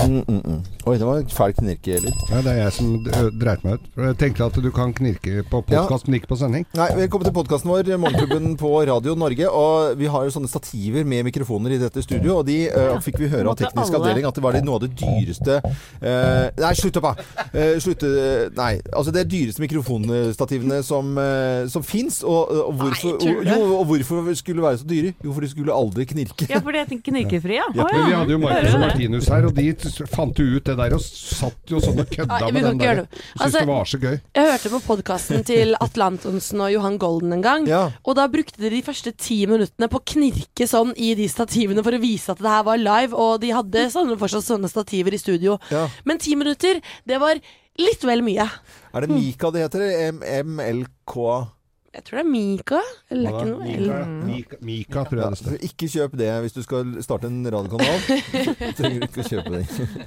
Mm, mm, mm. Oi, det var en fæl knirkelyd. Ja, det er jeg som d- dreit meg ut. Jeg tenkte at du kan knirke på podkast, men ikke på sending. Nei, Velkommen til podkasten vår, Morgenklubben på Radio Norge. Og Vi har jo sånne stativer med mikrofoner i dette studio, og de uh, fikk vi høre av teknisk avdeling at det var det noe av det dyreste uh, Nei, slutt opp, da! Uh, slutt, eh, nei. Altså, det er dyreste mikrofonstativene som, uh, som fins. Og, og, hvorfor, Nei, og, jo, og hvorfor skulle de være så dyre? Jo, for de skulle aldri knirke. Ja, for de er knirkefri, ja. Ja, Å, Men vi hadde jo Marcus og? Martinus her, og de fant jo ut det der og satt jo sånn og kødda ja, med den der. det. Syntes Altså- det var så gøy. Jeg hørte på podkasten til Atle Antonsen og Johan Golden en gang. Ja. Og da brukte de de første ti minuttene på å knirke sånn i de stativene for å vise at det her var live. Og de hadde sånne, fortsatt sånne stativer i studio. Ja. Men ti minutter, det var litt vel mye. Er det Mika det heter? M MLK? Jeg tror det er Mika. Eller er ikke noe Mika, Mika, Mika, tror jeg det står. Ikke kjøp det hvis du skal starte en radiokanal. Trenger du ikke å kjøpe det.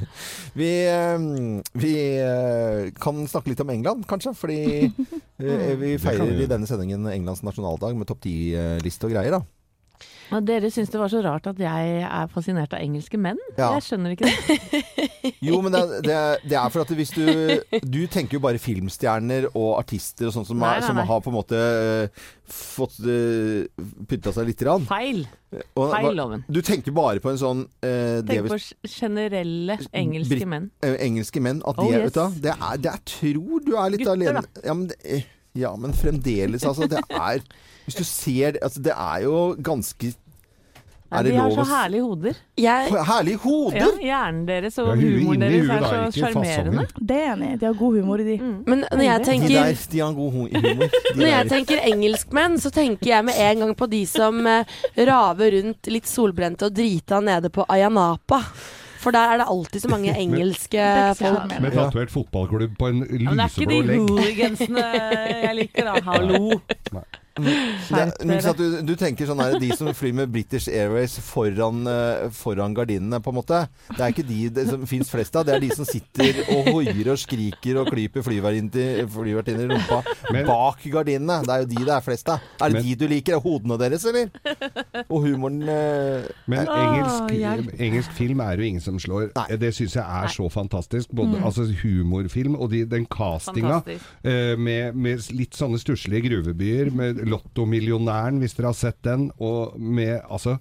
Vi, eh, vi eh, kan snakke litt om England, kanskje. Fordi eh, vi feirer i denne sendingen Englands nasjonaldag med topp ti-liste og greier. da. Dere syns det var så rart at jeg er fascinert av engelske menn? Ja. Jeg skjønner ikke det. Jo, men det, er- det, er- det er for at hvis du Du tenker jo bare filmstjerner og artister og sånn som, Nei, er- nei, som har på en måte eh, fått uh, pynta seg lite grann. Feil. Og- Feil, Loven. Du tenker bare på en sånn eh, Tenk på generelle engelske menn. eh, engelske menn at Oh, det, yes. vet du, det, er, det er tror du er litt Gutter, alene da. ja men, det, eh, ja, men fremdeles, altså. Det er Hvis du ser altså, Det er jo ganske Er det de har lov så å så herlige hoder. Jeg, Herlige Ja, hjernen deres og Ja, huet humoren inni deres huet, er så ikke sjarmerende. Det er jeg enig i. De har god humor i de. Mm. men når jeg De tenker der, de har god hu- humor. De Når jeg der. tenker engelskmenn, så tenker jeg med en gang på de som eh, raver rundt litt solbrente og drita nede på Ayanapa. For der er det alltid så mange engelske Det er ikke så folk. Med tatovert fotballklubb på en Ja, men det er ikke de legg. hooligansene jeg liker, da. Hallo. Det, Skjerp dere. du, du tenker sånn her, De som flyr med British Airways foran, eh, foran gardinene, på en måte. Det er ikke de det som fins flest av. Det er de som sitter og hoier og skriker og klyper flyvertinner i rumpa Men- bak gardinene. Det er jo de det er flest av. Er det Men- de du liker? Er hodene deres, eller? Og humoren eh, Men engelsk, å, engelsk film er jo ingen som slår. Nei. Det syns jeg er så fantastisk. Både altså, humorfilm og de, den castinga eh, med, med litt sånne stusslige gruvebyer, med Lottomillionæren, hvis dere har sett den, og med altså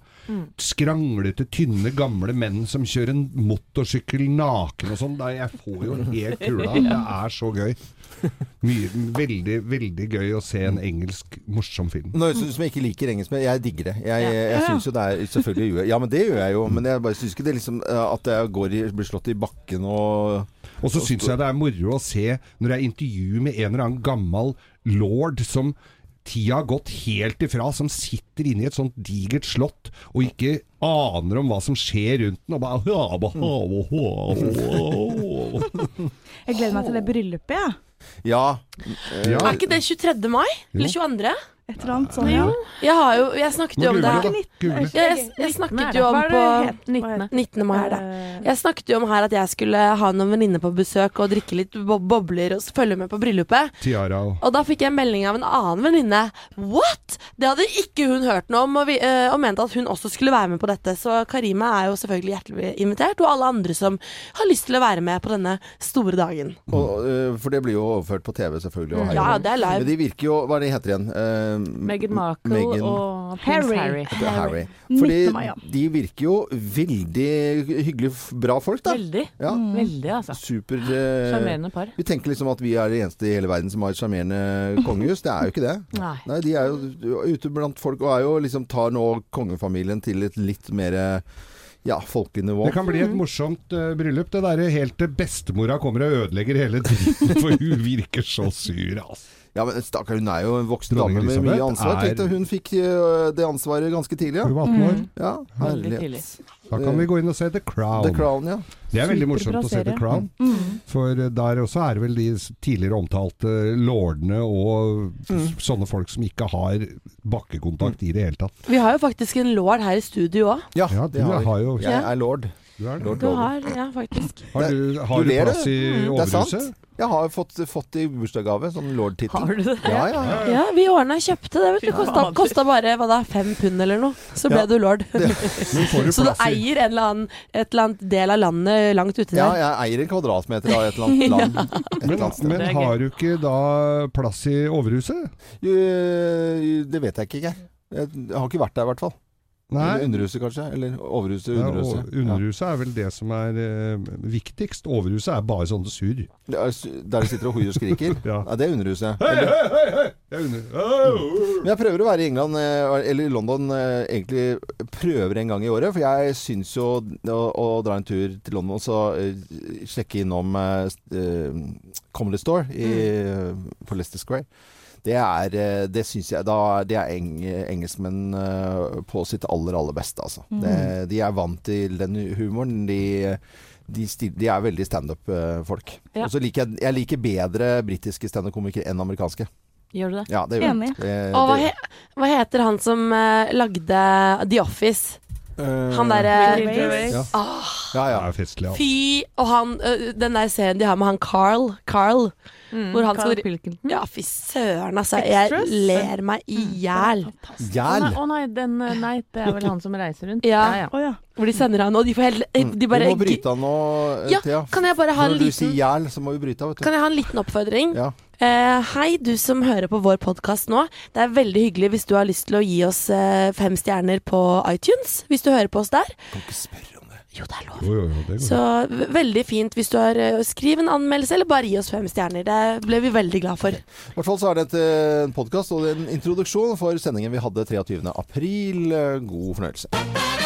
skranglete, tynne, gamle menn som kjører en motorsykkel naken og sånn. Jeg får jo helt kula. Det er så gøy. Mye, veldig, veldig gøy å se en engelsk morsom film. Nå høres det ut som jeg ikke liker engelsk, men jeg digger det. Jeg, jeg, jeg Ja. syns jo det er Selvfølgelig gjør jeg Ja, men det gjør jeg jo. Men jeg bare syns ikke det liksom eh, at jeg går i, blir slått i bakken og Og så syns jeg det er moro å se når det er intervju med en eller annen gammel lord som tida har gått helt ifra, som sitter inne i et sånt digert slott og ikke aner om hva som skjer rundt den, og bare Jeg gleder meg til det bryllupet, jeg. Ja. Ja. Er ikke det 23. mai? Eller 22.? Et eller annet sånt. Ja. Jeg, har jo, jeg snakket jo om det. Jeg, jeg snakket jo om på 19. 19. mai er det. Eh, Jeg snakket jo om her at jeg skulle ha noen venninner på besøk og drikke litt bo bobler og følge med på bryllupet. Tiara og da fikk jeg en melding av en annen venninne. What?! Det hadde ikke hun hørt noe om, og, vi, eh, og mente at hun også skulle være med på dette. Så Karima er jo selvfølgelig hjertelig invitert, og alle andre som har lyst til å være med på denne store dagen. Og, øh, for det blir jo overført på TV, selvfølgelig. Og her, Ja, det er live. Men de virker jo Hva er det heter igjen? Meghan Markle Meghan- og prins Harry. Harry. Harry. Harry. Fordi de virker jo veldig hyggelig, bra folk, da. Veldig. Ja. Veldig, altså. Super eh, Sjarmerende par. Vi tenker liksom at vi er de eneste i hele verden som har et sjarmerende kongehus. Det er jo ikke det. Nei. Nei, de er jo ute blant folk og er jo liksom tar nå kongefamilien til et litt mer eh, ja, folkenivå. Det kan bli et morsomt uh, bryllup. Det derre helt til bestemora kommer og ødelegger hele dritten, for hun virker så sur, altså. Ja, men stakkar, hun er jo en voksen dame med mye ansvar. er- Tenkte hun fikk eh, det ansvaret ganske tidlig, Hun var 18 år. Ja, herlighet. Da kan vi gå inn og se The Crown. The Crown, ja. Det er veldig morsomt å se The. Crown. Mm. For eh, der også er det vel de tidligere omtalte lordene og mm. sånne folk som ikke har bakkekontakt i det hele tatt. Vi har jo faktisk en lord her i studio òg. Ja, Ja, det du har vi. har jo Jeg er lord. Du er det. Du har, ja, faktisk. Har du, har Du du plass i er overhuset? Jeg har fått, fått i bursdagsgave sånn lord-tittel. Har du det? Ja, ja, ja. Ja, vi ordna kjøpte det. vet du. Kosta, kosta bare hva da, fem pund eller noe. Så ble Ja. du lord. Men Så du eier en eller annen, et eller annet del av landet langt ute der. ja, jeg eier en kvadratmeter av et eller annet land. Et Men, eller annet sted. men er har du ikke da plass i overhuset? Jo, Det vet jeg ikke, jeg. Jeg har ikke vært der, i hvert fall. Eller underhuset, kanskje. Eller overhuset, Ja, og underhuset. underhuset er vel det som er eh, viktigst. Overhuset er bare sånne surr. Der de sitter og hoier og skriker. Ja. Ja, det er underhuset. Hei, hei, hei, hei! Under... Men jeg prøver å være i England, eh, eller i London, eh, egentlig prøver en gang i året. For jeg syns jo å, å dra en tur til London og så eh, sjekke innom eh, Comedy Store i, på Leicester Square. Det er, eh, det syns jeg da, Det er eng, engelskmenn eh, på sitt aller, aller beste, altså. Det, de er vant til den humoren. De, de, stil, de er veldig standup-folk. Ja. Og så liker jeg, jeg liker bedre britiske standup-komikere enn amerikanske. Gjør du det? Ja, det gjør. Enig. Det, Og hva, he, hva heter han som eh, lagde The Office? Eh, Han derre Ja. Oh, Ja, ja. festlig. Altså. Fy! Og han, eh, den der serien de har med han Carl. Carl. Mm, Hvor han Carl skal- Pilkington. Ja, fy søren, altså. Jeg ler meg i hjel. Å Jæl! nei, å nei, den, eh, nei, det er vel han som reiser rundt? Ja. ja, ja. Hvor de sender han, og de får helt De bare Vi må bryte av nå, Thea. Ja, Kan jeg bare ha en Når du sier hjel, så må vi bryte av, vet du. Kan jeg ha en liten oppfordring? Ja. Eh, hei, du som hører på vår podkast nå. Det er veldig hyggelig hvis du har lyst til å gi oss eh, fem stjerner på iTunes. Hvis du hører på oss der. Kan ikke spørre om det. Jo, det er lov. Jo, jo, jo, det. Så veldig fint hvis du har eh, Skriv en anmeldelse, eller bare gi oss fem stjerner. Det ble vi veldig glad for. I hvert fall så er det et, en podkast og en introduksjon for sendingen vi hadde 23. april. Eh, God fornøyelse.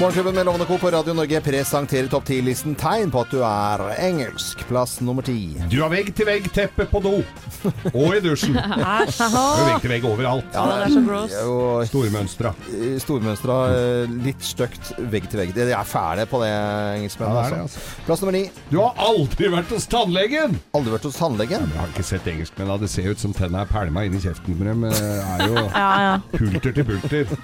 Morgenklubben med Lovende Co. på Radio Norge presenterer topp 10-listen tegn på at du er engelsk. Plass nummer ti. Du har vegg-til-vegg-teppe på do. Og i dusjen. Æsj. er vegg-til-vegg overalt. Ja, det er så gross. Stormønstra. eh, stormønstra eh, litt stygt vegg til vegg. De er fæle på det, Ja, engelskmennene. det, altså. altså. Plass nummer ni. Du har aldri vært hos tannlegen! Aldri vært hos tannlegen. Jeg har ikke sett engelskmenn. Det ser ut som tenna er pælma inn i kjeften på dem. Det er jo Ja, ja. pulter til bulter.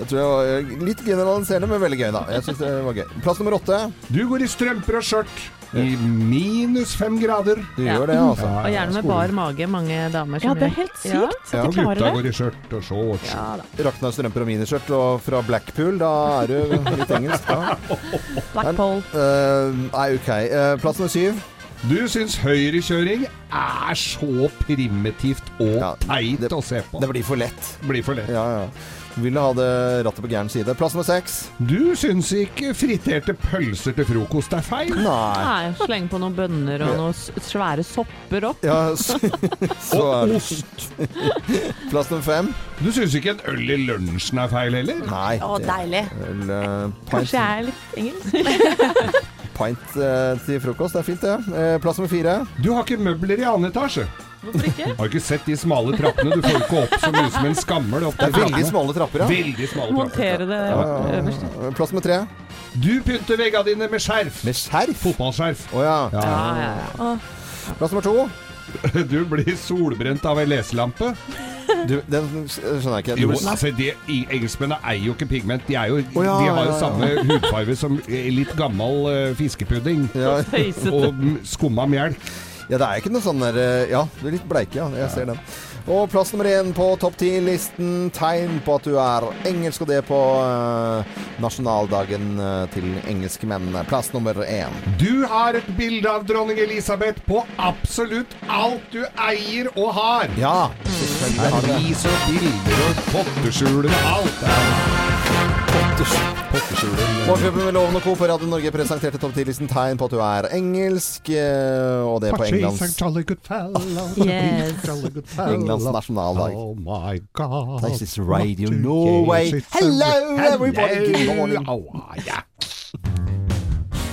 Jeg tror jeg var eh, litt generaliserende, men veldig gøy, da. Jeg synes det var gøy. Plass nummer åtte. Du går i strømper og skjørt i minus fem grader. Du Ja. gjør det, altså. Ja, Og gjerne med skolen. bar mage, mange damer ja, det er helt sykt Ja, at og de gutta klarer det. går i skjørt og shorts. Ja. Rakna strømper og miniskjørt og fra Blackpool, da er du litt engelsk, da. Blackpool. Eh, nei, OK. Uh, plass nummer syv. Du syns høyrekjøring er så primitivt og Ja, teit det- å se på. Det blir for lett. blir for lett. Ja, ja. Vil ha det rattet på gæren side. Plass nummer seks. Du syns ikke friterte pølser til frokost er feil? Nei. Nei, sleng på noen bønner og noen s- svære sopper opp. Ja, så, så er Og det. ost. Plass nummer fem. Du syns ikke en øl i lunsjen er feil heller? Nei. Å, det deilig. er vel, eh, pint, Kanskje jeg er litt engelsk. pint eh, til frokost. Det er fint, det. Eh, plass nummer fire. Du har ikke møbler i annen etasje. Hvorfor ikke? Har du ikke sett de smale trappene? Du får ikke opp så mye som en skammel opp Det er veldig smale trapper, ja. Veldig smale trapper. Montere det Ja, øverst. ja. Plass med tre. Du pynter veggene dine med skjerf. Med skjerf. Fotballskjerf. Å ja. Ja. Ja, ja, ja. Plass nummer to. Du blir solbrent av en leselampe. Du, den skjønner jeg ikke. Du Jo, altså de, Engelskmennene eier jo ikke pigment. De, er jo, oh, ja, de har jo ja, ja. samme hudfarge som litt gammel uh, fiskepudding. ja, Og m- skumma melk. Ja, det er ikke noe sånn der eh, Ja, du er litt bleik, ja. Jeg ser den. Og plass nummer én på topp ti-listen. Tegn på at du er engelsk, og det på eh, nasjonaldagen eh, til engelskmennene. Plass nummer én. Du har et bilde av dronning Elisabeth på absolutt alt du eier og har. Ja, selvfølgelig har det. Avis og bilder og potteskjuler og alt. Er potteskjuler. Morgenklubben med Loven og Co. på Radio Norge presenterte topp 10-listen tegn på at du er engelsk, eh, og det på Englands. Yes. Englands nasjonaldag. Oh my god. This is Radio Norway. Hello, everybody. Good morning.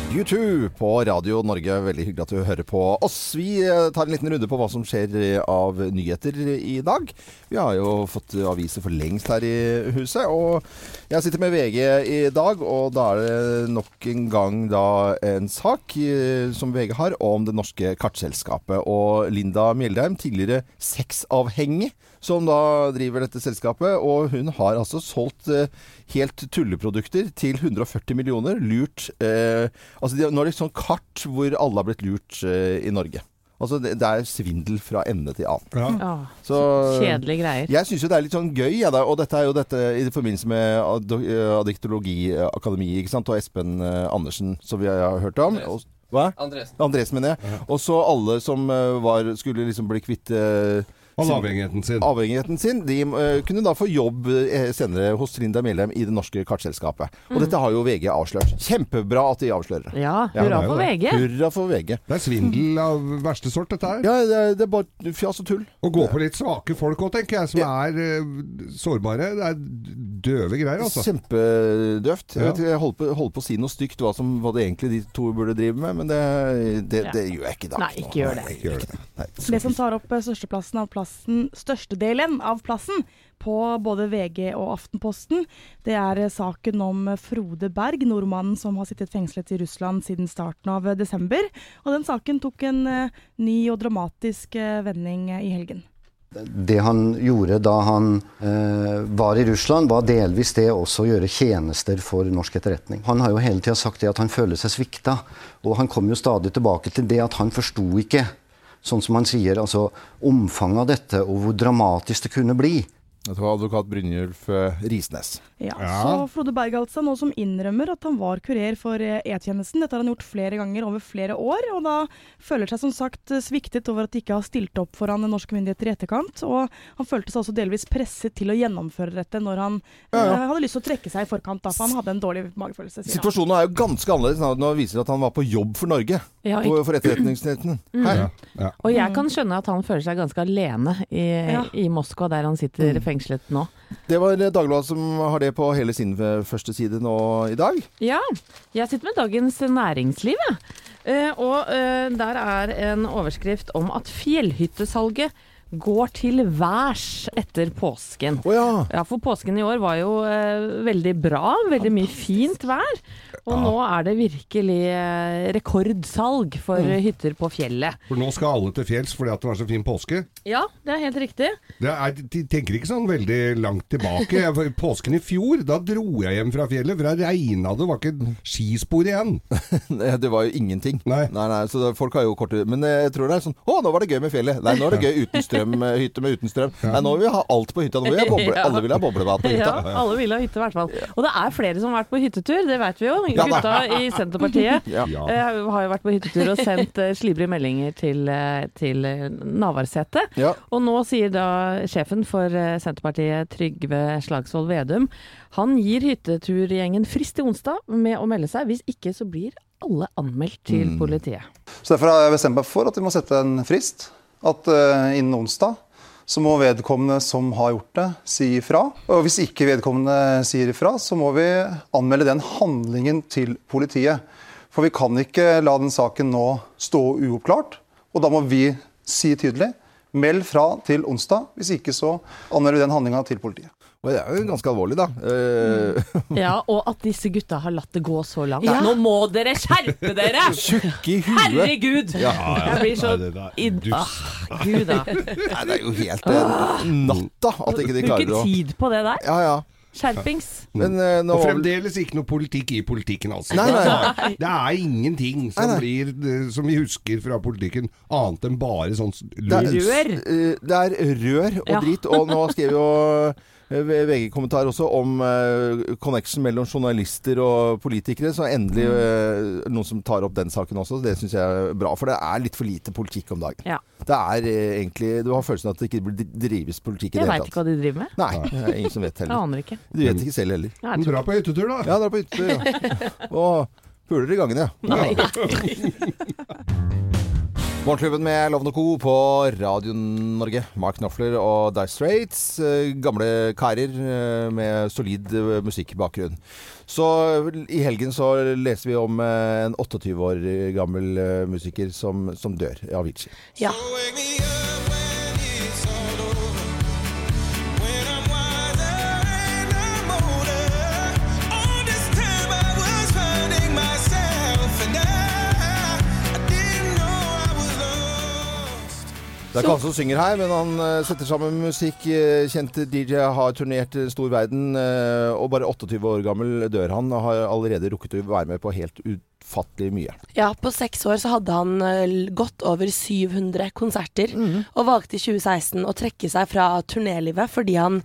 U2 på Radio Norge. Veldig hyggelig at du hører på oss. Vi eh, tar en liten runde på hva som skjer av nyheter i dag. Vi har jo fått aviser for lengst her i huset. Og jeg sitter med VG i dag, og da er det nok en gang da en sak eh, som VG har om det norske kartselskapet. Og Linda Mjeldheim, tidligere sexavhengig, som da driver dette selskapet. Og hun har altså solgt eh, helt tulleprodukter til 140 millioner. Lurt eh, Altså de, nå er det sånn kart hvor alle har blitt lurt eh, i Norge. Altså det, det er svindel fra ende til annen. Ja. Så Kjedelige greier. jeg syns jo det er litt sånn gøy, ja, da. Og dette er jo dette i forbindelse med Ad- eh, Adiktologiakademiet, ikke sant. Og Espen eh, Andersen, som vi har hørt om. Og, hva? Andresen. Andresen, mener jeg. Og så alle som eh, var, skulle liksom bli kvitt eh, Avhengigheten sin. avhengigheten sin, de uh, kunne da få jobb eh, senere hos Linda Mellem i det norske kartselskapet. Og dette har jo VG avslørt. Kjempebra at de avslører det. Ja, Ja, hurra for. VG. Hurra for VG. Det er svindel av verste sort, dette her. Ja, det er, det er bare fjas og tull. Å gå på litt svake folk òg, tenker jeg, som er uh, sårbare. Det er døve greier, altså. Kjempedøvt. Ja. jeg holdt på, holdt på å si noe stygt hva, som, hva det egentlig de to burde drive med, men det, det, Ja. det gjør jeg ikke i dag. Nei, ikke gjør det. Nei, ikke gjør det. Nei. Det som tar opp størsteplassen av plassen, størstedelen av plassen på både VG og Aftenposten, det er eh, saken om Frode Berg, nordmannen som har sittet fengslet i Russland siden starten av eh, desember. Og den saken tok en eh, ny og dramatisk vending i helgen. Det han gjorde da han eh, var i Russland, var delvis det også å gjøre tjenester for norsk etterretning. Han har jo hele tida sagt det at han føler seg svikta, og han kom jo stadig tilbake til det at han forsto ikke, sånn som han sier, altså omfanget av dette og hvor dramatisk det kunne bli. Dette var advokat Brynjulf eh, Risnes. Ja, Ja. Så Frode Berg altså, nå som innrømmer at han var kurer for eh, E-tjenesten. Dette har han gjort flere ganger over flere år, og da føler seg som sagt eh, sviktet over at de ikke har stilt opp foran norske myndigheter i etterkant. Og han følte seg også delvis presset til å gjennomføre dette når han Ja, ja. eh, hadde lyst til å trekke seg i forkant, da, for han hadde en dårlig magefølelse. Situasjonen er jo ganske annerledes nå- viser det at han var på jobb for Norge. Ja, på- For Etterretningstjenesten. Mm. Ja, ja. Og jeg kan skjønne at han føler seg ganske alene i, Ja. i Moskva, der han sitter fengslet nå. Det var Dagbladet som har det på hele sin eh, første side nå i dag. Ja, jeg sitter med Dagens Næringsliv, jeg. Ja. og eh, der er en overskrift om at fjellhyttesalget går til værs etter påsken. Oh, ja. Ja, for påsken i år var jo eh, veldig bra. Veldig mye fint vær. Og nå er det virkelig eh, rekordsalg for Mm. hytter på fjellet. For nå skal alle til fjells fordi at det var så fin påske. Ja, det er helt riktig. Det er, de tenker ikke sånn veldig langt tilbake. Jeg, påsken i fjor, da dro jeg hjem fra fjellet, for det regna, det var ikke skispor igjen. Det var jo ingenting. Nei. nei, så folk har jo korte Men jeg tror det er sånn Å, nå var det gøy med fjellet. Nei, nå er det gøy uten strøm. eh, Hytte med uten strøm. Nei, nå vil vi ha alt på hytta. Nå vil ha boble, Ja. Alle vil ha boblebad på hytta. Ja, alle vil ha hytte i hvert fall. Og det er flere som har vært på hyttetur, det vet vi jo. Ja. Gutta i Senterpartiet Ja. Eh, har jo vært på hyttetur og sendt uh, slibrige meldinger til, uh, til Navarsete. Ja. Og nå sier da sjefen for Senterpartiet, Trygve Slagsvold Vedum, han gir hytteturgjengen frist til onsdag med å melde seg. Hvis ikke så blir alle anmeldt til Mm. politiet. Så Derfor har jeg bestemt meg for at vi må sette en frist. At eh, innen onsdag så må vedkommende som har gjort det, si ifra. Og hvis ikke vedkommende sier ifra, så må vi anmelde den handlingen til politiet. For vi kan ikke la den saken nå stå uoppklart. Og da må vi si tydelig meld fra til onsdag. Hvis ikke så anmelder vi den handlinga til politiet. Og det er jo ganske alvorlig, da. Mm. Ja, og at disse gutta har latt det gå så langt. Ja. Nå må dere skjerpe dere! Tjukke i huet. Herregud! Jeg blir så Nei, det inn... Ah, Gud, da. Nei, det er jo helt eh, natta at ikke de klarer å Bruke tid på det der. Ja, ja. Skjerpings. Men uh, nå Og fremdeles ikke noe politikk i politikken, altså. Nei, nei. Det er ingenting som, Nei, nei. blir, eh, som vi husker fra politikken, annet enn bare sånn s- Det er. Rør. eh, det er rør og Ja. dritt. Og nå skrev jo eh, VG-kommentar også om eh, connection mellom journalister og politikere. Så endelig eh, noen som tar opp den saken også. Det syns jeg er bra. For det er litt for lite politikk om dagen. Ja. Det er eh, egentlig Du har følelsen av at det ikke drives politikk i det Jeg det veit hele ikke hva de driver med. Nei, det er ingen som vet Jeg aner ikke. Du vet ikke selv heller. Jeg Men Dra på hyttetur, da. Ja, er på hyttetur, ja. Og puler i gangene, ja. Nei. Morgenklubben med Lovende Co. på Radio Norge. Mark Knopfler og Dire Straits. eh, Gamle karer eh, med solid eh, musikkbakgrunn. Så i helgen så leser vi om en 28 år gammel musiker som, som dør. Avicii. Ja. Det er ikke han som synger her, men han eh, setter sammen musikk. Eh, Kjent DJ har turnert i stor verden, eh, og bare 28 år gammel dør han. Og Har allerede rukket å være med på helt ufattelig mye. Ja, på seks år så hadde han eh, godt over 700 konserter, og valgte i 2016 å trekke seg fra turnélivet fordi han,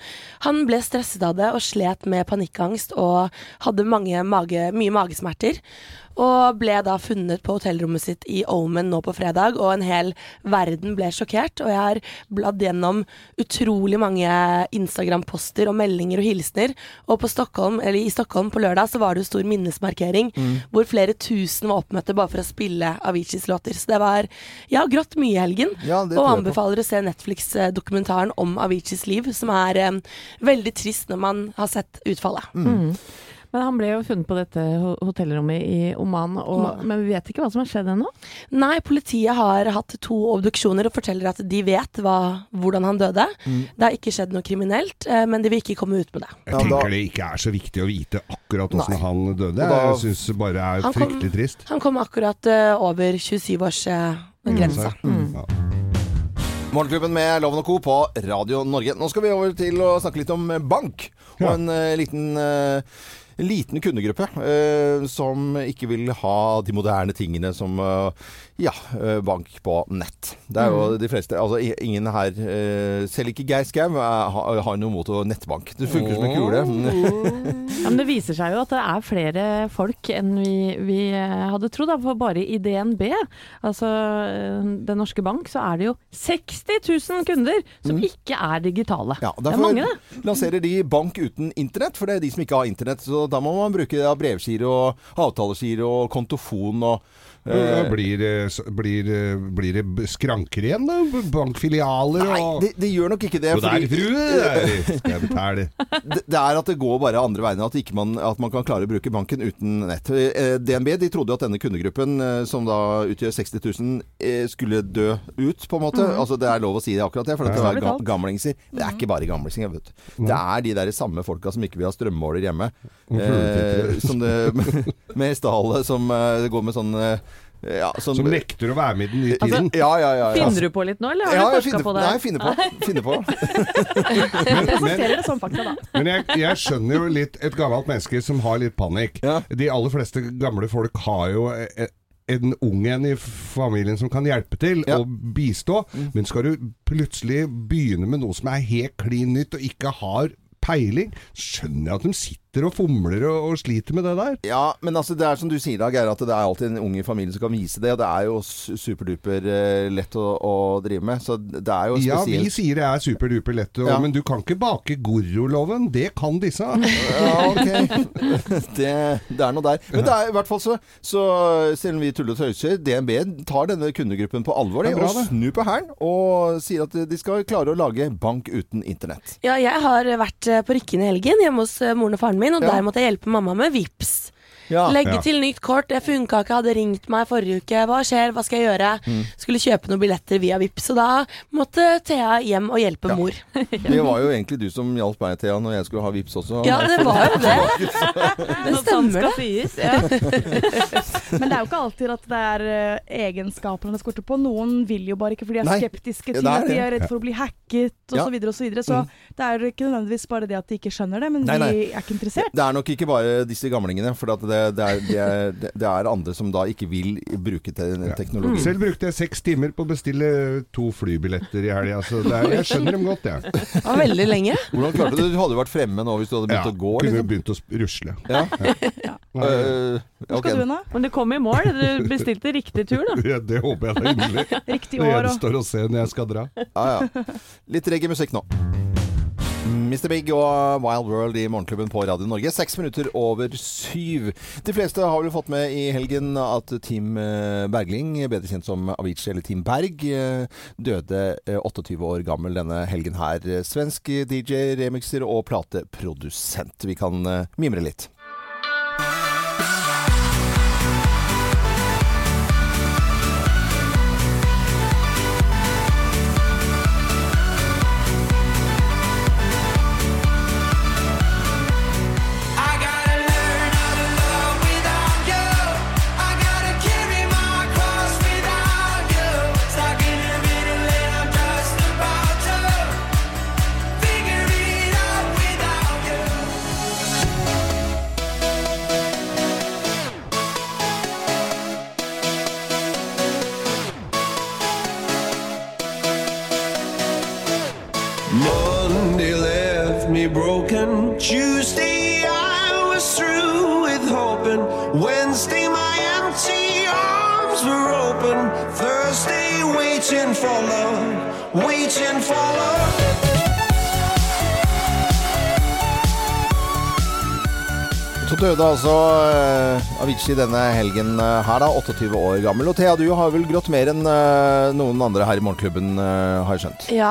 han ble stresset av det og slet med panikkangst og hadde mange mage, mye magesmerter. Og ble da funnet på hotellrommet sitt i Omen nå på fredag, og en hel verden ble sjokkert. Og jeg har bladd gjennom utrolig mange Instagram-poster og meldinger og hilsener. Og på Stockholm, eller i Stockholm på lørdag så var det jo stor minnesmarkering hvor flere tusen var oppmøtte bare for å spille Aviciis låter. Så det var Jeg har grått mye i helgen. Ja, Og anbefaler å se Netflix-dokumentaren om Aviciis liv, som er eh, veldig trist når man har sett utfallet. Mm. Men han ble jo funnet på dette hotellrommet i Oman, og, Oman. men vi vet ikke hva som har skjedd ennå. Nei, politiet har hatt to obduksjoner og forteller at de vet hva, hvordan han døde. Mm. Det har ikke skjedd noe kriminelt, eh, men de vil ikke komme ut med det. Jeg tenker det ikke er så viktig å vite akkurat åssen han døde. Da- Jeg syns det bare er Han kom- fryktelig trist. Han kom akkurat eh, over 27-årsgrensa. Mm. Ja. Morgenklubben med Loven og Co. på Radio Norge. Nå skal vi over til å snakke litt om eh, bank. Og en uh, liten eh, en liten kundegruppe eh, som ikke vil ha de moderne tingene som eh, ja, eh, bank på nett. Det er jo de fleste Altså ingen her eh, Selv ikke Geir Skau eh, har, noe mot å nettbank. Det funker som en kule. Ja, men det viser seg jo at det er flere folk enn vi, vi hadde trodd. For bare i DNB, altså Den norske bank, så er det jo 60 000 kunder som ikke er digitale. Ja, det er mange, det. lanserer de bank uten internett, for det er de som ikke har internett. Så da må man bruke brevgiro, avtalegiro og kontofon og Ja, eh, Blir, det- blir, blir det skranker igjen, da? Bankfilialer Nei, det, det gjør nok ikke det. God fordi- frue! Der skal det, det er at det går bare andre veien. At, ikke man, at man kan klare å bruke banken uten nett. Eh, DNB de trodde at denne kundegruppen, eh, som da utgjør 60 000, eh, skulle dø ut, på en måte. Altså Det er lov å si det akkurat det, for det er gamlingser. Det er ikke bare gamlingser, vet du. Det er de der samme folka som ikke vil ha strømmåler hjemme. Eh, som det, med hestehale som det går med sånn eh, ja, sånn, Som nekter å være med i den nye Altså, tiden. ja, ja, ja, ja. Finner du på litt nå, eller har ja, du forska på det? Nei, finner på. Finner på. Men, Presenterer det som fakta, da. Men jeg, jeg skjønner jo litt et gammelt menneske som har litt panikk. Ja. De aller fleste gamle folk har jo e- en ung en i familien som kan hjelpe til Ja. og bistå. Men skal du plutselig begynne med noe som er helt klin nytt og ikke har peiling, skjønner jeg at de sitter og fomler og, og sliter med det der. Ja, men altså det er som du sier da, Geir, at det er alltid en ung i familien som kan vise det. Og det er jo superduper eh, lett å, å drive med. Så det er jo Ja, vi sier det er superduper lett, og, Ja. men du kan ikke bake Gorroloven. Det kan disse. Ja, ok. Det, det er noe der. Men det er i hvert fall så, så selv om vi tuller og tøyser, DNB tar denne kundegruppen på alvor de, Det bra, og snur på hælen og sier at de skal klare å lage bank uten internett. Ja, jeg har vært eh, på Rykken i helgen hjemme hos eh, moren og faren min, og Ja. der måtte jeg hjelpe mamma med VIPs. Ja. Legge Ja. til nytt kort. Det funka ikke, hadde ringt meg forrige uke. Hva skjer, hva skal jeg gjøre? Mm. Skulle kjøpe noen billetter via Vipps, så da måtte Thea hjem og hjelpe Ja. mor. Det var jo egentlig du som hjalp meg, Thea, når jeg skulle ha vips også. Ja, det var jo det. Det stemmer, det. sies. Ja. Men det er jo ikke alltid at det er eh, egenskapene det skorter på. Noen vil jo bare ikke, fordi de er Nei, skeptiske til det at de er redd for å bli hacket osv. Ja. Så, og så, så det er ikke nødvendigvis bare det at de ikke skjønner det, men Nei, nei. de er ikke interessert. Det er nok ikke bare disse gamlingene, for at det, det, er, det, er, det er andre som da ikke vil bruke teknologi. Ja. teknologi. Selv brukte jeg seks timer på å bestille to flybilletter i helga, så det er, jeg skjønner dem godt, jeg. Det var veldig lenge. Hvordan klarte du det? Du hadde jo vært fremme nå hvis du hadde Ja, begynt å gå. kunne Liksom. begynt å rusle. Ja. ja. Uh, Hvor skal du hen, da? Men du kom i mål. Du bestilte riktig tur, da. ja, det håper jeg da inderlig. Riktig Det år gjenstår å se når jeg skal dra. Ja, ja. Litt reggae-musikk nå. Mr. Big og Wild World i Morgenklubben på Radio Norge. Seks minutter over syv. De fleste har vel fått med i helgen at Team eh, Bergling, bedre kjent som Avicii eller Team Berg, eh, døde eh, 28 år gammel denne helgen her. Svensk DJ, remixer og plateprodusent. Vi kan eh, mimre litt. Så døde altså uh, Avicii denne helgen uh, her, da. 28 år gammel. Og Thea, du har vel grått mer enn uh, noen andre her i Morgenklubben, har jeg skjønt. Ja,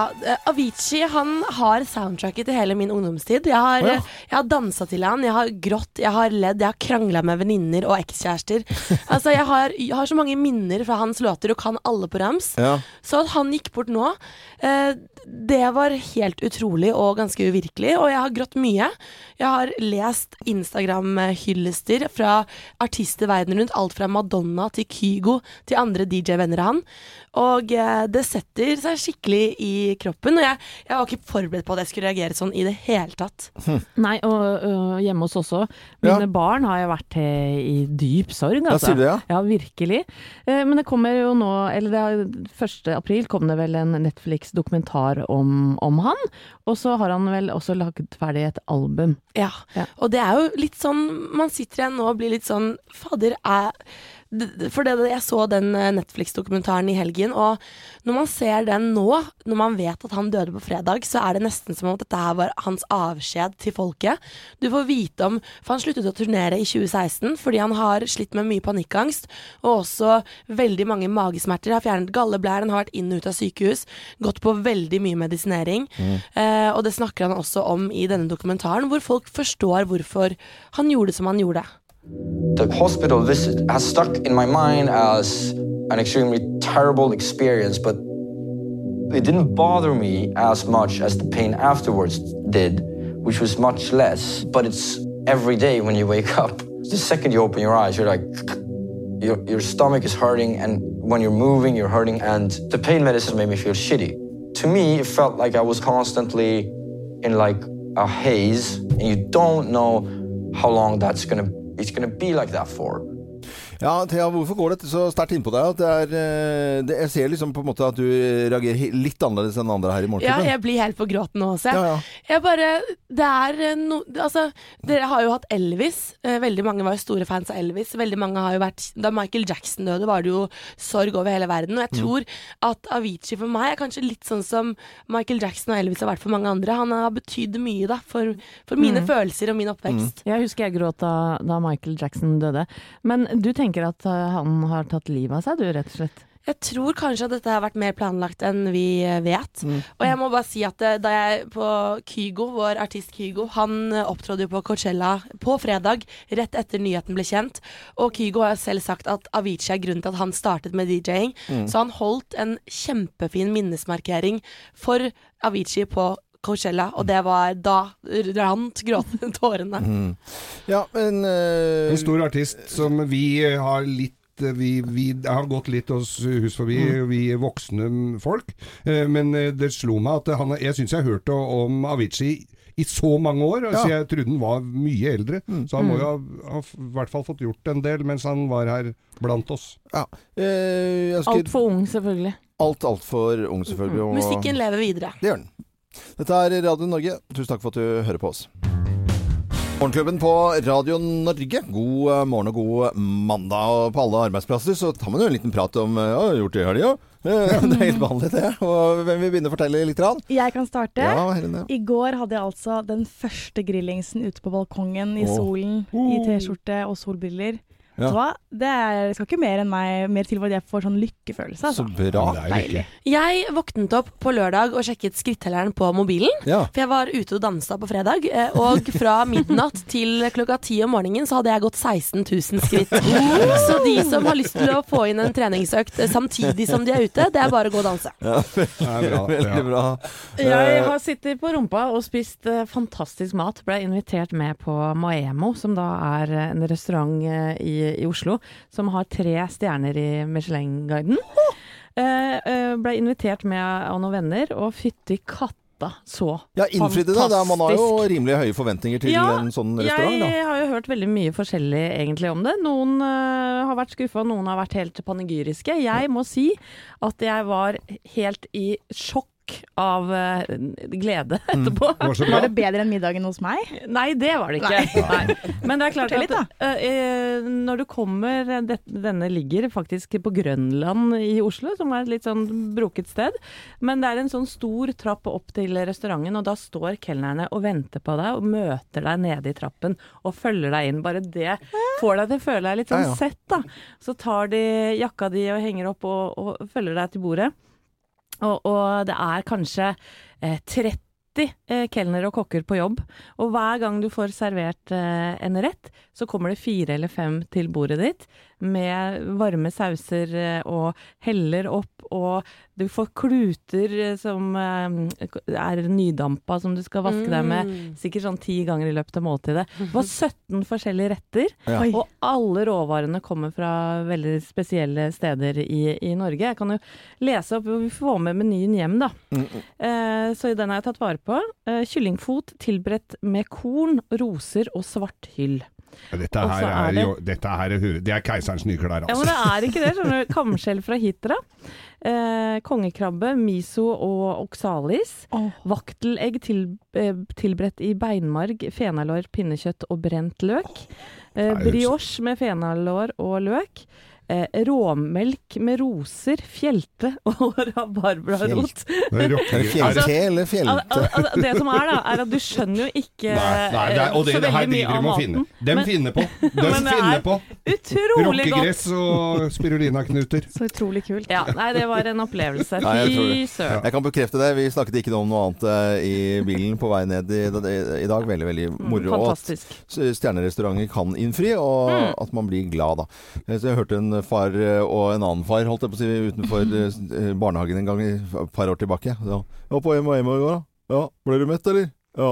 Avicii han har soundtracket til hele min ungdomstid. Jeg har, oh, ja. jeg har dansa til han, jeg har grått, jeg har ledd, jeg har krangla med venninner og ekskjærester. altså, jeg har, jeg har så mange minner fra hans låter og kan alle på rams. Ja. Så at han gikk bort nå, det var helt utrolig og ganske uvirkelig. Og jeg har grått mye. Jeg har lest Instagram-hyllester fra artister verden rundt. Alt fra Madonna til Kygo til andre DJ-venner av han. Og eh, det setter seg skikkelig i kroppen. Og jeg, jeg var ikke forberedt på at jeg skulle reagere sånn i det hele tatt. Nei, og øh, hjemme hos også. Mine Ja. barn har jo vært i dyp sorg, altså. sier det, ja? Ja, virkelig. Eh, men det kommer jo nå, eller det er, 1. april kom det vel en Netflix-dokumentar om, om han. Og så har han vel også laget ferdig et album. Ja. Ja. Og det er jo litt sånn Man sitter igjen nå og blir litt sånn Fader, er For det, jeg så den eh, Netflix-dokumentaren i helgen, og når man ser den nå, når man vet at han døde på fredag, så er det nesten som om dette her var hans avskjed til folket. Du får vite om For han sluttet å turnere i 2016 fordi han har slitt med mye panikkangst, og også veldig mange magesmerter. Har fjernet galleblæren, har vært inn og ut av sykehus, gått på veldig mye medisinering. Eh, og det snakker han også om i denne dokumentaren, hvor folk forstår hvorfor han gjorde som han gjorde. The hospital visit has stuck in my mind as an extremely terrible experience, but it didn't bother me as much as the pain afterwards did, which was much less. But it's every day when you wake up. The second you open your eyes, you're like, your, your stomach is hurting, and when you're moving, you're hurting, and the pain medicine made me feel shitty. To me, it felt like I was constantly in like a haze, and you don't know how long that's gonna it's gonna be like that for. Ja, Thea, hvorfor går dette så sterkt innpå deg? At det er, eh, det, jeg ser liksom på en måte at du reagerer litt annerledes enn andre her i Ja, jeg blir helt på gråten nå også. Ja, ja. Jeg bare Det er eh, no... Altså, dere har jo hatt Elvis. Eh, Veldig mange var jo store fans av Elvis. Veldig mange har jo vært Da Michael Jackson døde, var det jo sorg over hele verden. Og jeg tror at Avicii for meg er kanskje litt sånn som Michael Jackson og Elvis har vært for mange andre. Han har betydd mye da for, for mine følelser og min oppvekst. Jeg husker jeg gråt da, da Michael Jackson døde. Men du tenker at eh, han har tatt livet av seg, du, rett og slett? Jeg tror kanskje at dette har vært mer planlagt enn vi vet. vet. Og jeg må bare si at eh, da jeg på Kygo, vår artist Kygo, han eh, opptrådde jo på Coachella på fredag, rett etter nyheten ble kjent. Og Kygo har jo selv sagt at Avicii er grunnen til at han startet med DJ-ing. Så han holdt en kjempefin minnesmarkering for Avicii på Coachella, og det var da rant gråten tårene. Ja, men uh, En stor artist som vi har litt vi, vi har gått litt oss hus forbi, vi voksne folk. Eh, Men eh, det slo meg at han, jeg syns jeg har hørt om Avicii i så mange år. Så jeg trodde han var mye eldre. Så han må jo ha, ha i hvert fall fått gjort en del mens han var her blant oss. ja. Eh, skal- Altfor ung, selvfølgelig. Alt altfor ung, selvfølgelig. Og Musikken lever videre. Det gjør den. Dette er Radio Norge. Tusen takk for at du hører på oss. Morgenklubben på Radio Norge. God eh, morgen og god mandag. Og på alle arbeidsplasser så tar man jo en liten prat om eh, Ja, gjort det i helga? Eh, Det er helt vanlig, det. Og hvem vil begynne å fortelle litt? Rann? Jeg kan starte. Ja, Helene. I går hadde jeg altså den første grillingsen ute på balkongen i solen, i T-skjorte og solbriller. Ja. Så hva? Det er, skal ikke mer enn meg mer til for at jeg får sånn lykkefølelse. Så Altså. bra. er jo lykke. Jeg våknet opp på lørdag og sjekket skrittelleren på mobilen. Ja. For jeg var ute og dansa på fredag, eh, og fra midnatt til klokka ti om morgenen så hadde jeg gått 16 000 skritt. Så de som har lyst til å få inn en treningsøkt eh, samtidig som de er ute, det er bare å gå og danse. Det er bra. Veldig Ja. bra. Jeg Eh, har sittet på rumpa og spist fantastisk mat. Ble invitert med på Maemo, som da er en restaurant i, i Oslo som har tre stjerner i Michelin-guiden. Eh, eh, ble invitert med av noen venner, og fytti katta så Ja, innfridde det. Da, man har jo rimelig høye forventninger til Ja, en sånn restaurant. Da. Jeg har jo hørt veldig mye forskjellig egentlig om det. Noen uh, har vært skuffa, noen har vært helt panegyriske. Jeg må si at jeg var helt i sjokk sjokk av eh, glede etterpå. Mm. var. Var det bedre enn middagen hos meg? Nei, det var det ikke. Nei. Men det er klart Fortell litt, at uh, eh, når du kommer det, Denne ligger faktisk på Grønland i Oslo, som er et litt sånn broket sted. Men det er en sånn stor trapp opp til restauranten, og da står kelnerne og venter på deg og møter deg nede i trappen og følger deg inn. Bare det får deg til å føle deg litt sånn Ja, ja. sett, da. Så tar de jakka di og henger opp og, og følger deg til bordet. Og, og det er kanskje eh, 30 eh, kelnere og kokker på jobb. Og hver gang du får servert eh, en rett, så kommer det fire eller fem til bordet ditt med varme sauser eh, og heller opp, og du får kluter eh, som eh, er nydampa som du skal vaske deg med sikkert sånn ti ganger i løpet av måltidet. Det var 17 forskjellige retter, Ja. Og alle råvarene kommer fra veldig spesielle steder i, i Norge. Jeg kan jo lese opp, vi får med menyen hjem, da. Mm, Eh, så den har jeg tatt vare på. Eh, kyllingfot tilberedt med korn, roser og svarthyll. Dette her er er det- jo Dette her er, det er keiserens nye klær, Ja, men altså. det er ikke det. skjønner du. Kamskjell fra Hitra. Eh, kongekrabbe, miso og oksalis. Oh. Vaktelegg til, eh, tilberedt i beinmarg, fenalår, pinnekjøtt og brent løk. Eh, brioche med fenalår og løk. Eh, råmelk med roser, fjelte og rabarbrarot. Fjelte fjellte eller Al fjellte? al al det som er, da, er at du skjønner jo ikke Nei, nei, det er, og det, så det her driver de med å finne. De Men finner på. De Men det finner er på. Utrolig godt. Rockegress og spirulinaknuter. Så utrolig kult. Ja, nei, det var en opplevelse. Fy søren. Jeg kan bekrefte det. Vi snakket ikke om noe annet eh, i bilen på vei ned i, i dag. Veldig, veldig moro. Og at Fantastisk. stjernerestauranter kan innfri, og Mm. at man blir glad da. Eh, Så jeg hørte en far eh, og en annen far holdt jeg på å si, utenfor eh, barnehagen en gang et par år tilbake. Så, ja, på hjem og hjem i går da. Ja, ble du mett, eller? Ja.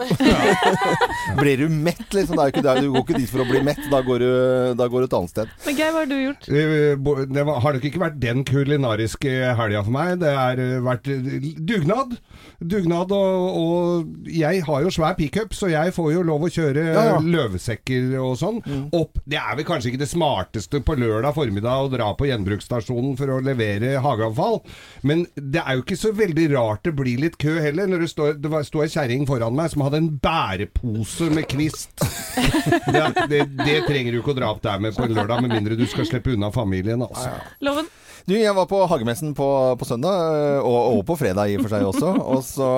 Blir du mett, liksom? Det er jo ikke, det er- du går ikke dit for å bli mett. Da går du, da går du et annet sted. Men Geir, hva har du gjort? Eh, Det var, har nok ikke vært den kulinariske helga for meg. Det har eh, vært eh, dugnad. Dugnad og, og Jeg har jo svær pickup, så jeg får jo lov å kjøre Ja, ja. løvsekker og sånn opp. Det er vel kanskje ikke det smarteste på lørdag formiddag å dra på gjenbruksstasjonen for å levere hageavfall, men det er jo ikke så veldig rart det blir litt kø heller. Når det står, det var- sto ei kjerring foran meg som hadde en bærepose med kvist. Det, det, det trenger du ikke å dra opp der med på en lørdag, med mindre du skal slippe unna familien. Altså. Loven? Du, jeg var på Hagemessen på, på søndag, og, og på fredag i og for seg også. Og så,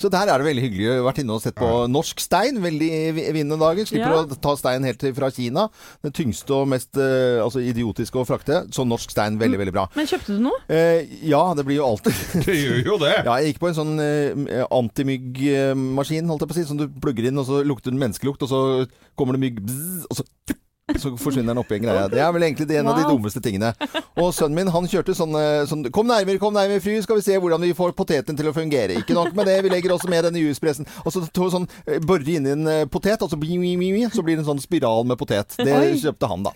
så der er det veldig hyggelig. Jeg har vært inne og sett på norsk stein. Veldig vi- vinnende dager. Slipper Ja. å ta stein helt fra Kina. Den tyngste og mest øh, altså idiotiske å frakte. Så norsk stein, veldig, veldig bra. Men kjøpte du noe? Eh, ja, det blir jo alltid Det gjør jo det! Ja, jeg gikk på en sånn eh, antimyggmaskin, holdt jeg på å si, som du plugger inn, og så lukter den menneskelukt, og så kommer det mygg, bzz, og så så forsvinner den oppi en greie. Det er vel egentlig det en av de dummeste tingene. Og sønnen min han kjørte sånn, eh, sånn Kom nærmere, kom nærmere, fru, skal vi se hvordan vi får poteten til å fungere. Ikke nok med det, vi legger også med denne juspressen. Og så to, sånn, eh, borer inn i en eh, potet, og så, så blir det en sånn spiral med potet. Det Oi. kjøpte han, da.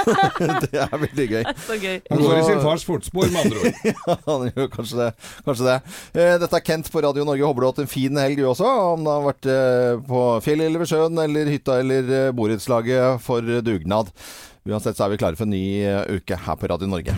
det er veldig gøy. Så gøy. Han går i sin fars fotspor, med andre ord. Ja, han gjør kanskje det. Kanskje det. Eh, dette er Kent på Radio Norge. Håper du har hatt en fin helg du også. Om du har vært på fjellet eller ved sjøen eller hytta eller borettslaget for dugnad. Uansett så er vi klare for en ny eh, uke her på Radio Norge.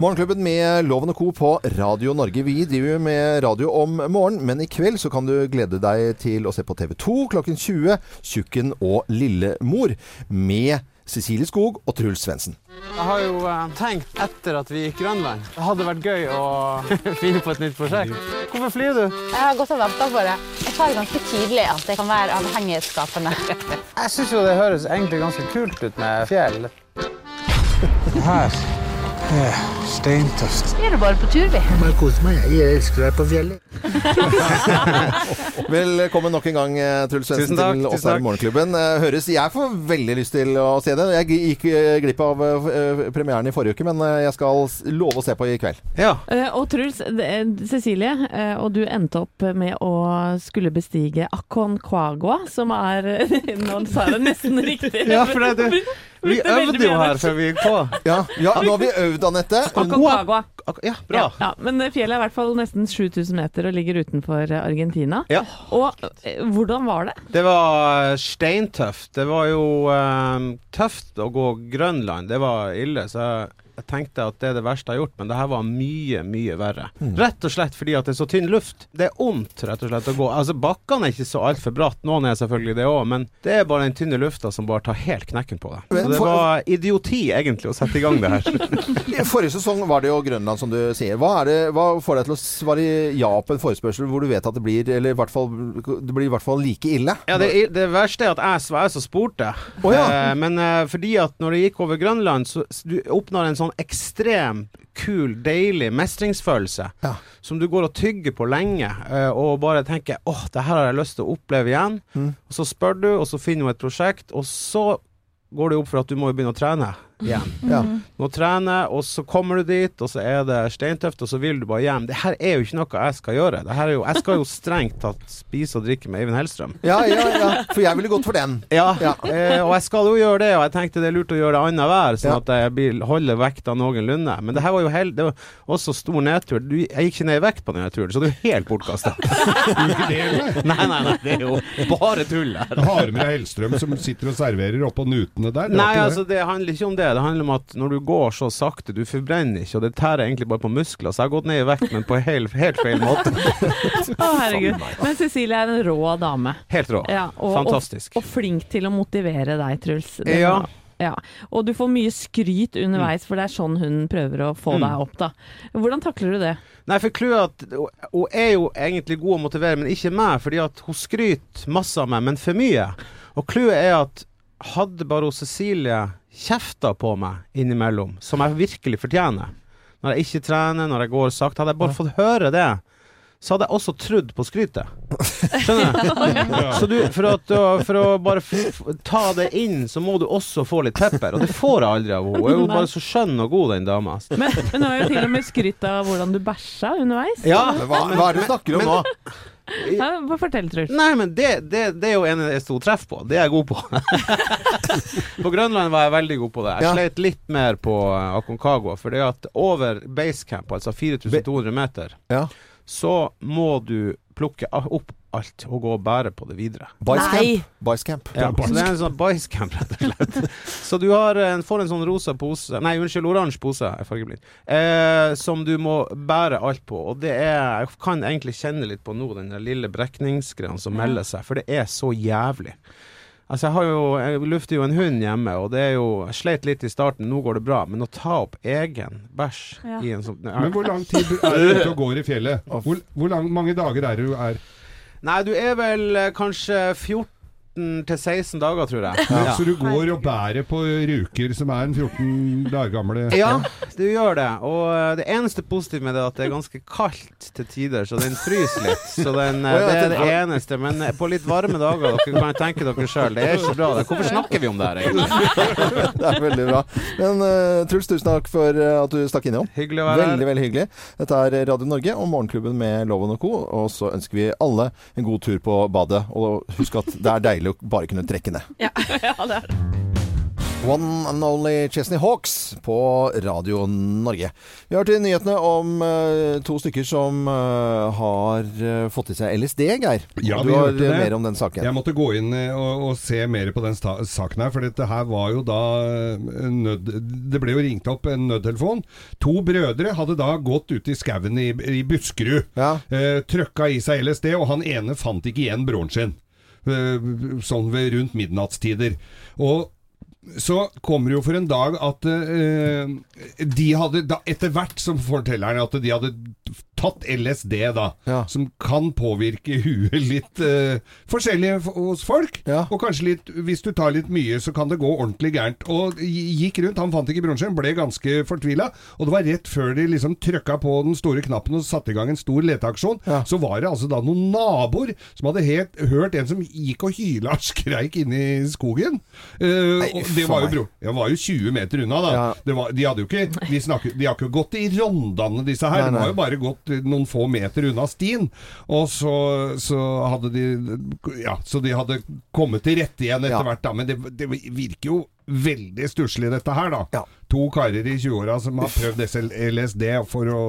Morgenklubben med Loven og Co. på Radio Norge. Vi driver med radio om morgenen, men i kveld så kan du glede deg til å se på TV 2 klokken 20 Tjukken og Lillemor med Cecilie Skog og Truls Svendsen. Jeg har jo eh, tenkt etter at vi gikk Grønland. Det hadde vært gøy å finne på et nytt prosjekt. Hvorfor flyr du? Jeg har gått og venta på det. Jeg tar ganske tydelig at det kan være avhengighetsskapende. Jeg syns jo det høres egentlig ganske kult ut med fjell. Her er steintøft. Vi er bare på tur, vi. Bare koser meg. Jeg elsker deg på fjellet. Velkommen nok en gang, eh, Truls Svendsen, til oss her i. Morgenklubben. Eh, Høres, jeg får veldig lyst til å se det. Jeg gikk eh, glipp av eh, premieren i forrige uke, men eh, jeg skal love å se på i kveld. Ja. Eh, og Truls, det- Cecilie, eh, og du endte opp med å skulle bestige Aconcagua, som er Nå sa jeg det nesten riktig. Ja, for det, det, vi øvde jo her før vi gikk på. Ja, ja nå har vi øvd, Anette. Aconcagua. Ja, bra. Ja, men fjellet er i hvert fall nesten 7000 meter og ligger utenfor eh, Argentina. Ja. Og eh, hvordan var det? Det var steintøft. Det var jo um, tøft å gå Grønland. Det var ille. Så jeg, jeg tenkte at det er det verste jeg har gjort, men det her var mye, mye verre. Mm. Rett og slett fordi at det er så tynn luft. Det er ondt, rett og slett, å gå. Altså, bakkene er ikke så altfor bratt, noen er selvfølgelig det òg, men det er bare den tynne lufta som bare tar helt knekken på deg. Så det var idioti, egentlig, å sette i gang det her. I forrige sesong var det jo Grønland, som du sier. Hva, det, hva får deg til å svare ja på en forespørsel hvor du vet at det blir Eller i hvert fall, det blir i hvert fall like ille? Ja, det, det verste er at jeg var så spurte. Oh, ja. eh, men eh, fordi at når det gikk over Grønland, så du oppnår en sånn ekstrem kul, deilig mestringsfølelse som du går og tygger på lenge, eh, og bare tenker åh, det her har jeg lyst til å oppleve igjen. Mm. Og så spør du, og så finner du et prosjekt, og så går det opp for at du må jo begynne å trene igjen. Ja. Du må trene, og så kommer du dit, og så er det steintøft, og så vil du bare hjem. Det her er jo ikke noe jeg skal gjøre. Det her er jo, jeg skal jo strengt tatt spise og drikke med Eivind Hellstrøm. Ja, ja, ja. For jeg ville gått for den. Ja, Ja. eh, og jeg skal jo gjøre det, og jeg tenkte det er lurt å gjøre det annenhver, sånn Ja. at jeg blir, holder vekta noenlunde. Men det her var jo hel, det var også stor nedtur. Du, jeg gikk ikke ned i vekt på denne turen, så det er helt bortkasta. nei, nei, nei, det er jo bare tull her. Har du med deg Hellstrøm som sitter og serverer oppå nutene der? Nei, altså det handler ikke om det. Det handler om at når du går så sakte, du forbrenner ikke, og det tærer egentlig bare på muskler. Så jeg har gått ned i vekt, men på helt, helt feil måte. Å, herregud. Men Cecilie er en rå dame. Helt rå. Ja, og, Fantastisk. Og, og flink til å motivere deg, Truls. Det Ja. ja. Og du får mye skryt underveis, for det er sånn hun prøver å få Mm. deg opp, da. Hvordan takler du det? Nei, for clouet er at hun er jo egentlig god å motivere, men ikke meg, fordi at hun skryter masse av meg, men for mye. Og clouet er at hadde bare hun Cecilie kjefta på meg innimellom, som jeg virkelig fortjener, når jeg ikke trener, når jeg går sakte, hadde jeg bare fått høre det, så hadde jeg også trodd på skrytet. Skjønner du? Så du, for, at, for å bare f f ta det inn, så må du også få litt pepper, og det får jeg aldri av henne. Hun er jo bare så skjønn og god, den dama. Men, men hun har jo til og med skrytt av hvordan du bæsja underveis. Ja, Hva, hva er det du snakker om nå? Ja, bare fortell, Truls. Nei, men det, det, det er jo en jeg sto treff på. Det er jeg god på. på Grønland var jeg veldig god på det. Jeg Ja. sleit litt mer på eh, Aconcagua. For det at over basecamp, altså 4200 meter, Ja. så må du plukke opp alt og gå og bære på det videre. Bicecamp. Bicecamp. Ja, så det er en sånn bicecamp, rett og slett. Så du har en, får en sånn rosa pose Nei, unnskyld, oransje pose, er fargeblind. Eh, som du må bære alt på. Og det er Jeg kan egentlig kjenne litt på nå, den der lille brekningsgreia som melder seg, for det er så jævlig. Altså, jeg har jo Jeg lufter jo en hund hjemme, og det er jo Jeg sleit litt i starten, nå går det bra, men å ta opp egen bæsj Ja. i en sånn Men hvor lang tid er du ute og går i fjellet? Hvor, hvor lang, mange dager er du er? Nei, du er vel eh, kanskje 14 til 16 dager, tror jeg. Ja, Så du går og bærer på ruker som er en 14 dager gamle Ja, du gjør det. Og eh, det eneste positive med det er at det er ganske kaldt til tider, så den fryser litt. Så den, eh, ja, det er det- eneste. Men eh, på litt varme dager, dere kan tenke dere sjøl, det er ikke bra. Hvorfor snakker vi om det her, egentlig? Det er veldig bra. Men uh, Truls, tusen takk for at du stakk innom. Hyggelig å være Veldig, her. veldig hyggelig. Dette er Radio Norge og Morgenklubben med Loven og Co. Og så ønsker vi alle en god tur på badet. Og husk at det er deilig å bare kunne trekke ned. Ja, det er det. One and Only Chesney Hawks på Radio Norge. Vi har til nyhetene om eh, to stykker som eh, har eh, fått i seg LSD, Geir. Ja, du har mer om den saken. Jeg måtte gå inn og, og se mer på den saken her, for dette her var jo da nød... Det ble jo ringt opp en nødtelefon. To brødre hadde da gått ut i skauen i, i Buskerud. Ja. Eh, trøkka i seg LSD, og han ene fant ikke igjen broren sin. Eh, sånn ved rundt midnattstider. Og så kommer det jo for en dag at eh, de hadde da, Etter hvert som forteller han at de hadde tatt LSD, da. Ja. Som kan påvirke huet litt uh, forskjellig hos folk. Ja. Og kanskje litt Hvis du tar litt mye, så kan det gå ordentlig gærent. Og gikk rundt, han fant ikke broren sin, ble ganske fortvila. Og det var rett før de liksom trykka på den store knappen og satte i gang en stor leteaksjon. Ja. Så var det altså da noen naboer som hadde helt, hørt en som gikk og hyla og skreik inne i skogen. Uh, Nei, det var jo bro, det var jo 20 meter unna, da. Ja. Det var, de hadde jo ikke de, snakket, de har ikke gått i rondane, disse her. Nei, nei. De har jo bare gått noen få meter unna stien. Og så, så hadde de Ja, så de hadde kommet til rette igjen etter Ja. hvert, da. Men det, det virker jo veldig stusslig, dette her, da. Ja. To karer i 20-åra som har prøvd LSD for å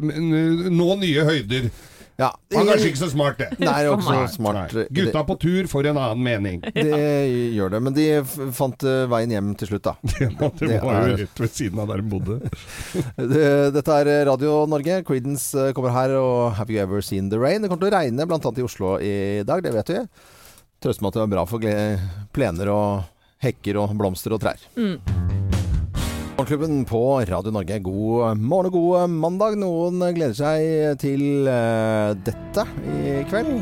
n- nå nye høyder. Ja. Han er kanskje ikke så smart, det. Nei, det er ikke Nei, så smart. nei. Gutta på tur får en annen mening. Det gjør det. Men de fant eh, veien hjem til slutt, da. Det Det var jo rett ved siden av der de bodde. Dette er Radio Norge. Creedence eh, kommer her, og Have You Ever Seen The Rain? Det kommer til å regne bl.a. i Oslo i dag, det vet vi. Trøster meg at det er bra for plener og hekker og blomster og trær. Morgenklubben på Radio Norge. God morgen og god mandag. Noen gleder seg til eh, dette i kveld.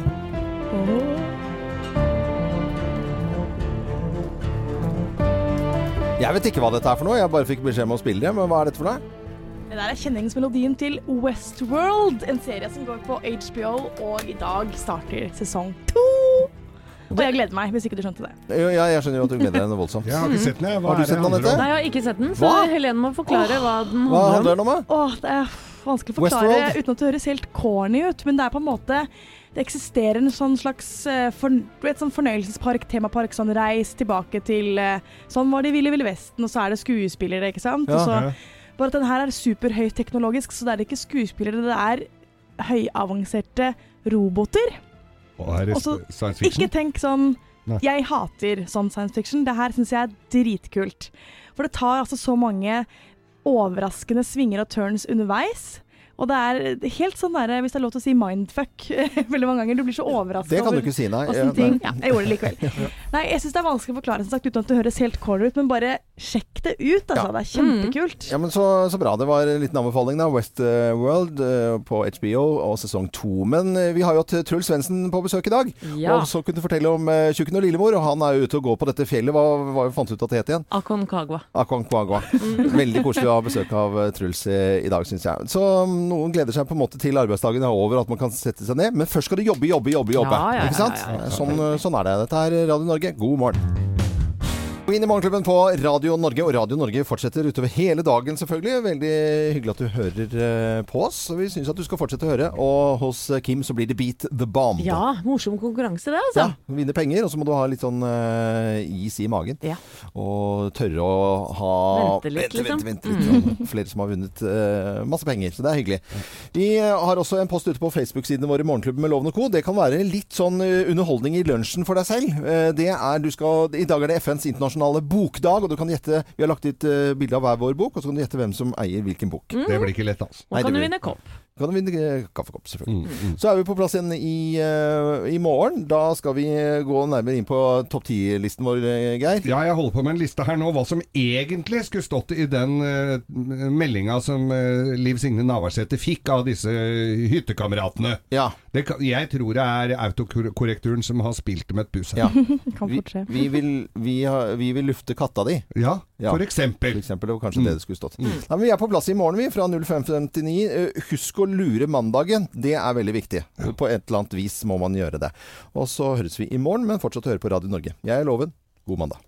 Jeg vet ikke hva dette er for noe. Jeg bare fikk beskjed om å spille det. Men hva er dette for noe? Det der er kjenningsmelodien til Westworld, en serie som går på HBO, og i dag starter sesong to. Og jeg gleder meg, hvis ikke du skjønte det. Jo, ja, jeg skjønner jo at du gleder deg noe voldsomt. Jeg har ikke sett den, jeg. Hva Har du sett den, Anette? Nei, jeg har ikke sett den, så Hva? Helene må forklare hva den Hva handler handler om. den om? da? Åh, det er vanskelig å forklare Westworld? uten at det høres helt corny ut, men det er på en måte det eksisterer en sånn slags eh, for, vet, sånn fornøyelsespark, temapark, sånn reis tilbake til eh, Sånn var det i Ville Ville Vesten, og så er det skuespillere, ikke sant? Ja, og så, ja. bare at den her er superhøyteknologisk, så det er ikke skuespillere, det er høyavanserte roboter. Og Også- Ikke tenk sånn Nei. Jeg hater sånn science fiction. Det her syns jeg er dritkult. For det tar altså så mange overraskende svinger og turns underveis. Og det er helt sånn der, hvis det er lov til å si mindfuck veldig mange ganger. Du blir så overraska Det kan du ikke si, nei. Ja, ting nei. Ja, jeg gjorde det likevel. Nei, jeg syns det er vanskelig å forklare som sagt, uten at det høres helt corner ut, men bare sjekk det ut, altså. Ja. Det er kjempekult. Ja, men så, så bra. Det var en liten anbefaling, da. Westworld uh, på HBO og sesong to. Men eh, vi har jo hatt Truls Svendsen på besøk i dag. Ja. Og så kunne du fortelle om Tjukken og Lillemor. Og han er jo ute og går på dette fjellet. Hva, hva fant du ut at det het igjen? Aconcagua. Aconcagua. Veldig koselig å ha besøk av eh, Truls eh, i dag, syns jeg. Så um, noen gleder seg på en måte til arbeidsdagen er over, at man kan sette seg ned. Men først skal du jobbe, jobbe, jobbe. jobbe. Ja, ja, Ikke sant? ja, ja, ja. Sånn, sånn er det. Dette er Radio Norge. God morgen. Inn i Morgenklubben på Radio Norge, og Radio Norge fortsetter utover hele dagen selvfølgelig. Veldig hyggelig at du hører eh, på oss. og Vi syns at du skal fortsette å høre. Og hos eh, Kim så blir det Beat the Bomb. Ja, morsom konkurranse det, altså. Ja, vinne penger, og så må du ha litt sånn uh, is i magen. Ja. Og tørre å ha Vente litt, vente, liksom. vente, vente litt. sånn. Flere som har vunnet uh, masse penger, så det er hyggelig. Vi har også en post ute på Facebook-sidene våre, Morgenklubben med Loven og Co. Det kan være litt sånn underholdning i lunsjen for deg selv. Uh, det er, du skal, I dag er det FNs internasjonale bokdag, og du kan gjette Vi har lagt ut uh, bilde av hver vår bok, og så kan du gjette hvem som eier hvilken bok. Det blir ikke lett, altså. Nå Nei, kan det du vinne kopp. Kan du vinne eh, kaffekopp, selvfølgelig. Mm, mm. Så er vi på plass igjen i, uh, i morgen. Da skal vi gå nærmere inn på topp ti-listen vår, Geir. Ja, jeg holder på med en liste her nå, hva som egentlig skulle stått i den uh, meldinga som uh, Liv Signe Navarsete fikk av disse hyttekameratene. Ja. Det kan, jeg tror det er autokorrekturen som har spilt dem et buss. her. ja. Kan Vi, fort skje. vi, vil, vi, har, vi vil lufte katta di. Ja, Ja. for For eksempel. eksempel, det var kanskje det det skulle stått. Nei, men vi er på plass i morgen, vi, fra 0559. Eh, Husk å lure mandagen. Det er veldig viktig. På et eller annet vis må man gjøre det. Og så høres vi i morgen, men fortsatt høre på Radio Norge. Jeg er Loven. God mandag.